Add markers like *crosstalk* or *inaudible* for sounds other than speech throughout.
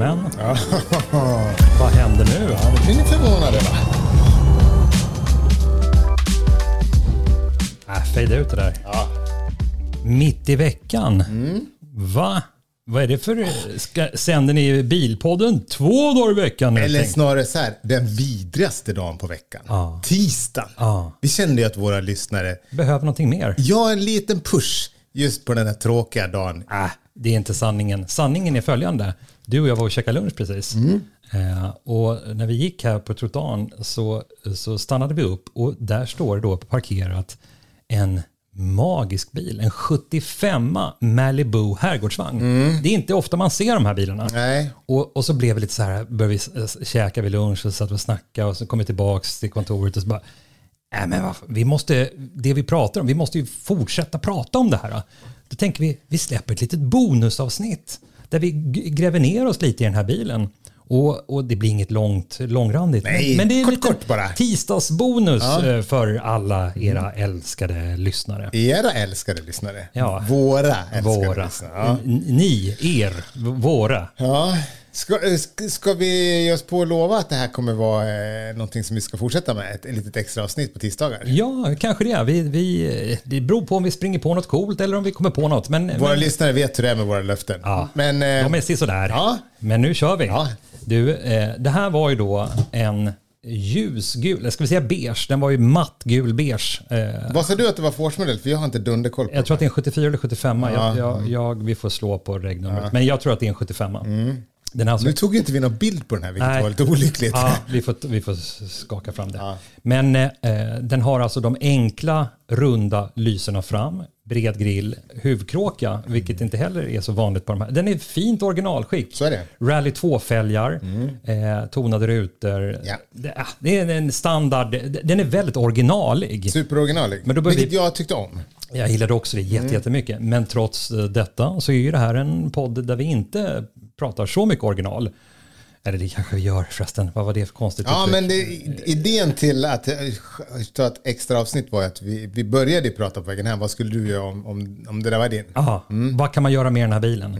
Jajamän. *laughs* Vad händer nu? Ja, nu blir ni förvånade va? Äh, fejda ut det där. Ja. Mitt i veckan. Mm. Va? Vad är det för... Ska, sänder ni Bilpodden två dagar i veckan? Eller snarare så här, den vidrigaste dagen på veckan. Ja. Tisdagen. Ja. Vi kände ju att våra lyssnare, Behöver någonting mer? ja en liten push just på den här tråkiga dagen. Äh, det är inte sanningen. Sanningen är följande. Du och jag var och käkade lunch precis. Mm. Eh, och när vi gick här på trottoaren så, så stannade vi upp och där står det då parkerat en magisk bil. En 75 Malibu herrgårdsvagn. Det är inte ofta man ser de här bilarna. Mm. Nej. Och, och så blev vi lite så här, började vi s- käka vid lunch och satt och snackade och så kom vi tillbaka till kontoret och så bara, nej men vi måste, det vi pratar om, vi måste ju fortsätta prata om det här. Då tänker vi, vi släpper ett litet bonusavsnitt där vi gräver ner oss lite i den här bilen. Och, och det blir inget långt, långrandigt. Nej, men, det är kort, lite kort bara. tisdagsbonus eh, för alla era älskade lyssnare. Era älskade lyssnare. Ja. Våra älskade Våra. lyssnare. Ja. Ni, er, våra. Ja. Ska, eh, ska- vi ge oss på att lova att det här kommer vara eh, någonting som vi ska fortsätta med? Ett, ett litet extra avsnitt på tisdagar? Ja, kanske det. Vi, vi, det beror på om vi springer på något coolt eller om vi kommer på något. Men, Våra men lyssnare vet hur det är med våra löften. Ja. Men, eh, de är sisådär. Ja. Men nu kör vi. Ja. Du, eh, det här var ju då en ljusgul, eller ska vi säga beige? Den var ju mattgul beige. Vad sa du att det var för årsmodell? För jag har inte dunderkoll på jag tror att det. är en 74 eller 75. Jag, jag, jag, vi får slå på regnumret. Men jag tror att det är en 75. Den är alltså Nu tog inte vi någon bild på den här, vilket Nej. var lite olyckligt. Ja, vi får, vi får skaka fram det. Men eh, den har alltså de enkla runda lyserna fram, bred grill, huvudkråka, vilket inte heller är så vanligt på de här. Den är fint originalskick. Så är det. Rally 2-fälgar, eh, tonade rutor. Ja. Det, ah, det är en standard, den är väldigt originalig. Superoriginalig. Men då vilket vi- jag tyckte om. Jag gillade också det Mm. jätte, jättemycket. Men trots eh, detta så är ju det här en podd där vi inte pratar så mycket original. Eller det kanske vi gör förresten. Vad var det för konstigt Ja, uttryck? men det, idén till att eh, ta ett extra avsnitt var att vi, vi började prata på vägen hem. Vad skulle du göra om, om, om det där var din? Ja, Mm. vad kan man göra med den här bilen?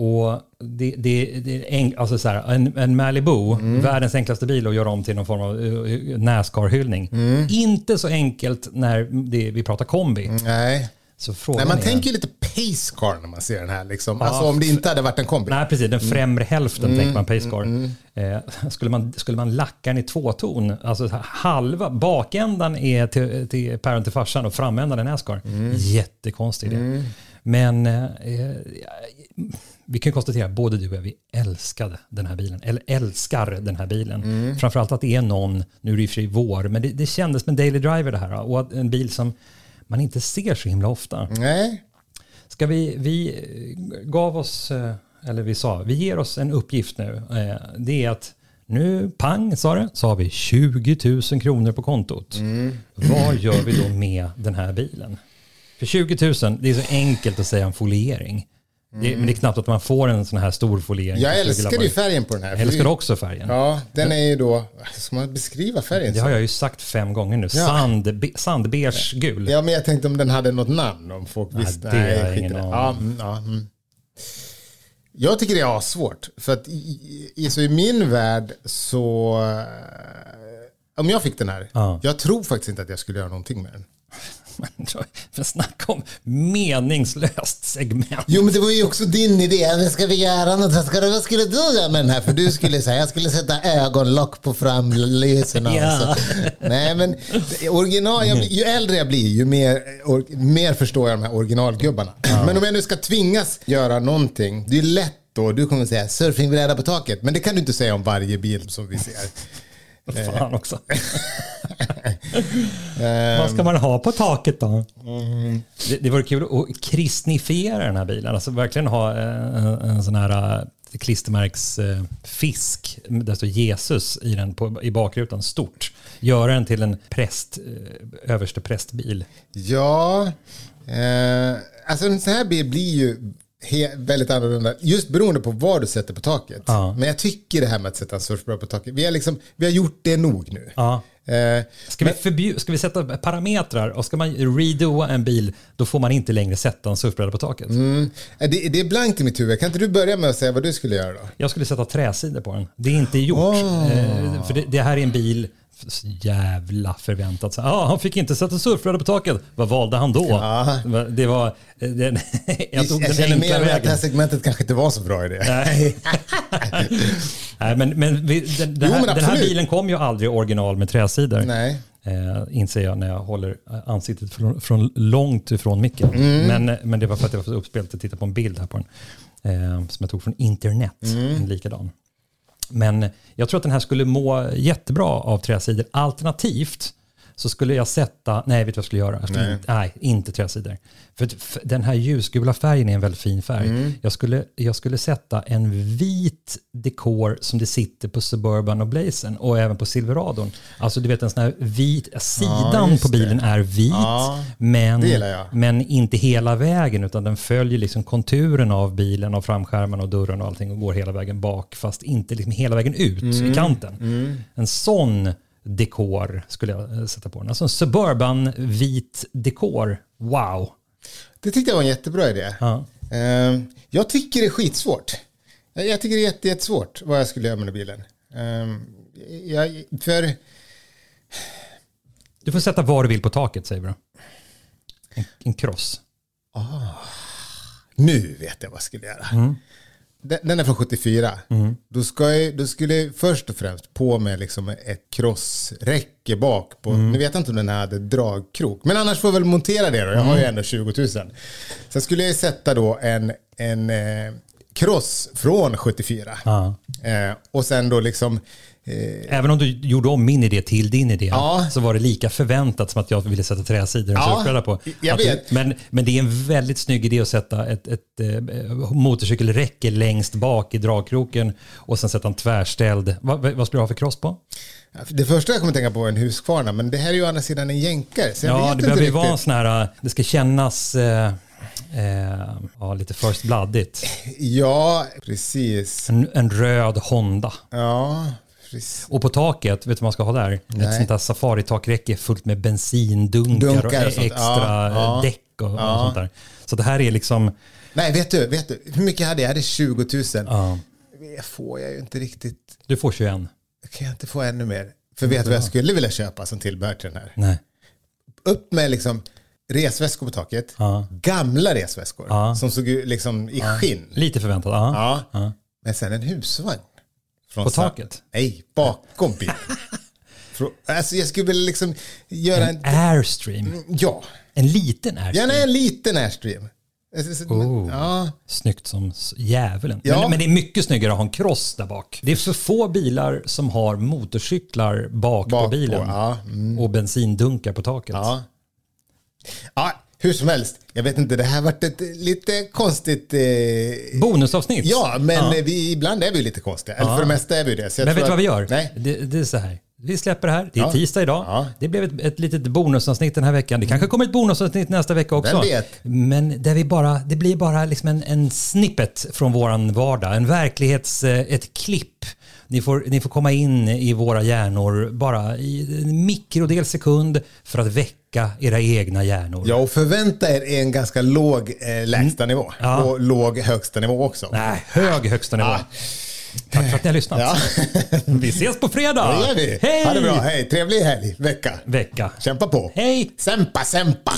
Och det, det, det är en, alltså så här, en, en Malibu, Mm. världens enklaste bil att göra om till någon form av uh, Nascar-hyllning. Mm. Inte så enkelt när det, vi pratar kombi. Nej. Så frågan Nej, man är, tänker ju lite pace car när man ser den här. Liksom. Alltså om det inte hade varit en kombi. Nej, precis. Den främre hälften Mm. tänker man Pacecar. Eh, *laughs* skulle, man, skulle man lacka den i tvåton, alltså halva, bakändan är till, till päron till farsan och framändan är Nascar. Mm. Jättekonstig idé. Men eh, eh, vi kan konstatera, både du och jag, vi älskade den här bilen. Eller älskar den här bilen. Mm. Framförallt att det är någon, nu är det sig vår, men det, det kändes som en daily driver det här. Och en bil som man inte ser så himla ofta. Nej. Ska vi, vi eh, gav oss, eh, eller vi sa, vi ger oss en uppgift nu. Eh, Det är att nu, pang sa det, så har vi 20 000 kronor på kontot. Vad gör vi då med den här bilen? För 20 000, det är så enkelt att säga en foliering. Det, men det är knappt att man får en sån här stor foliering. Jag för 20 älskar ju färgen på den här. Jag älskar också färgen. Ja, den är ju då... Ska man beskriva färgen? Det har jag ju sagt fem gånger nu. Ja. Sand, sandbeige gul. Ja, men jag tänkte om den hade något namn. Om folk Nej, visste. det har jag ingen aning Ja, mm, ja, mm. Jag tycker det är svårt För att i, i, så i min värld så... eh, Om jag fick den här. Ja. Jag tror faktiskt inte att jag skulle göra någonting med den. För snacka om meningslöst segment. Jo, men det var ju också din idé. Men ska vi göra något? Vad, ska du, vad skulle du göra med den här? För du skulle säga, jag skulle sätta ögonlock på framlyserna. Ja. Nej, men original, jag, ju äldre jag blir, ju mer, or, mer förstår jag de här originalgubbarna. Men om jag nu ska tvingas göra någonting, det är lätt då, du kommer säga surfingbräda på taket. Men det kan du inte säga om varje bil som vi ser. Fan också. *laughs* Vad ska man ha på taket då? Det, det vore kul att kristnifiera den här bilen. Alltså verkligen ha en, en sån här eh, klistermärksfisk där står Jesus i den på, i bakrutan stort. Göra den till en präst, eh, överste prästbil. Ja, eh, alltså en sån här bil blir ju he, väldigt annorlunda. Just beroende på vad du sätter på taket. Ja. Men jag tycker det här med att sätta en surfbräda på taket. Vi har, liksom, vi har gjort det nog nu. Ja. Eh, Ska vi, förbju- ska vi sätta parametrar och ska man redoa en bil då får man inte längre sätta en surfbräda på taket. mm, det, det är blankt i mitt huvud. Kan inte du börja med att säga vad du skulle göra då? Jag skulle sätta träsidor på den. Det är inte gjort. Eh, för det, det här är en bil jävla förväntat. Så, ah, han fick inte sätta surfbräda på taket. Vad valde han då? Ja. Det var... eh, Den, *laughs* jag tog Jag känner mer mer att det här segmentet kanske inte var så bra idé. Nej. *laughs* Nej, men, men vi, den, den, Jo, här, men den här bilen kom ju aldrig original med träsidor. Nej. Eh, inser jag när jag håller ansiktet från, från långt ifrån micken. Mm. Men, men det var för att jag var så uppspelt att titta på en bild här på den. Eh, som jag tog från internet, Mm. en likadan. Men jag tror att den här skulle må jättebra av träsidor. Alternativt så skulle jag sätta, nej vet du vad jag skulle göra? Jag skulle Nej. Inte, nej, inte träsidor. För, att f- den här ljusgula färgen är en väldigt fin färg. Mm. Jag, skulle, jag skulle sätta en vit dekor som det sitter på Suburban och Blazern och även på Silveradon. Alltså du vet en sån här vit, sidan just på det. bilen är vit Ja, men, det men inte hela vägen utan den följer liksom konturen av bilen och framskärmen och dörren och allting och går hela vägen bak fast inte liksom hela vägen ut Mm. i kanten. En sån dekor skulle jag eh, sätta på den. Alltså en suburban vit dekor. Wow. Det tyckte jag var en jättebra idé. Ja. Ehm, jag tycker det är skitsvårt. Jag, jag tycker det är jätte, jättesvårt vad jag skulle göra med den bilen. Ehm, jag, för Du får sätta vad du vill på taket säger vi då. En, en kross. nu vet jag vad jag skulle göra. Den, den är från 74. Då, ska jag, då skulle jag först och främst på med liksom ett krossräcke bak. På, Nu vet jag inte om den här hade dragkrok. Men annars får jag väl montera det då. Jag har ju ändå 20 000. Sen skulle jag sätta då en, en eh, kross från 74. Ja. Eh, och sen då liksom... Eh, Även om du gjorde om min idé till din idé Ja. så var det lika förväntat som att jag ville sätta träsidor och Ja, på. jag Att du- vet. Men, men det är en väldigt snygg idé att sätta ett, ett, eh, motorcykelräcke längst bak i dragkroken och sen sätta en tvärställd. Vad, vad skulle du ha för kross på? det första jag kommer tänka på är en Husqvarna. Men det här är ju å andra sidan en jänkare. Ja, vet det behöver ju vara en sån här, eh, det ska kännas eh, eh, ja, lite first bloodigt. Ja, precis. En, en röd Honda. Ja, precis. Och på taket, vet du vad man ska ha där? Ett Nej. sånt där safaritakräcke fullt med bensindunkar Dunkar och och extra Ja, ja. däck och, och sånt där. Så det här är liksom, Nej, vet du, vet du, hur mycket hade jag? Jag hade 20 000. ja, Det får jag ju inte riktigt. du får 21. Kan jag inte få ännu mer? För vet du vad jag skulle vilja köpa som tillbehör till den här? Nej. Upp med liksom resväskor på taket. Ja. Gamla resväskor. Ja. Som såg ut liksom i skinn. Lite förväntat. Ja. Ja. Ja. Men sen en husvagn. På taket? Nej, bakom bilen. *laughs* Alltså jag skulle vilja liksom göra en... En Airstream. Ja, En liten Airstream. gärna en liten Airstream. Oh. Ja, Snyggt som djävulen. Ja. Men, men det är mycket snyggare att ha en cross där bak. Det är för få bilar som har motorcyklar bak, Bak på på, bilen. ja. Mm. Och bensindunkar på taket. ja. Hur som helst. Jag vet inte, det här varit ett lite konstigt... Eh, Bonusavsnitt. ja, men Ja. Vi, ibland är vi lite konstiga. Eller för det mesta är vi det. Men vet du vad vi att- gör? Nej. Det, det är så här. Vi släpper det här. Det är Ja. tisdag idag. Det blev ett, ett litet bonusavsnitt den här veckan. Det kanske kommer ett bonusavsnitt nästa vecka också. Vem vet? Men där vi bara, det blir bara liksom en, en snippet från våran vardag. En verklighets... eh, Ett klipp. Ni får, ni får komma in i våra hjärnor bara i en mikrodel sekund för att väcka era egna hjärnor. Ja, och förvänta er en ganska låg eh, lägsta nivå. Mm. Ja. Och låg högsta nivå också. Nej, hög högsta nivå. Ja. Tack för att ni har lyssnat. Ja. *laughs* Vi ses på fredag. Det gör vi. Hej! Ha det bra. Hej. Trevlig helg. Vecka. Vecka. Kämpa på. Hej! Sempa, sempa.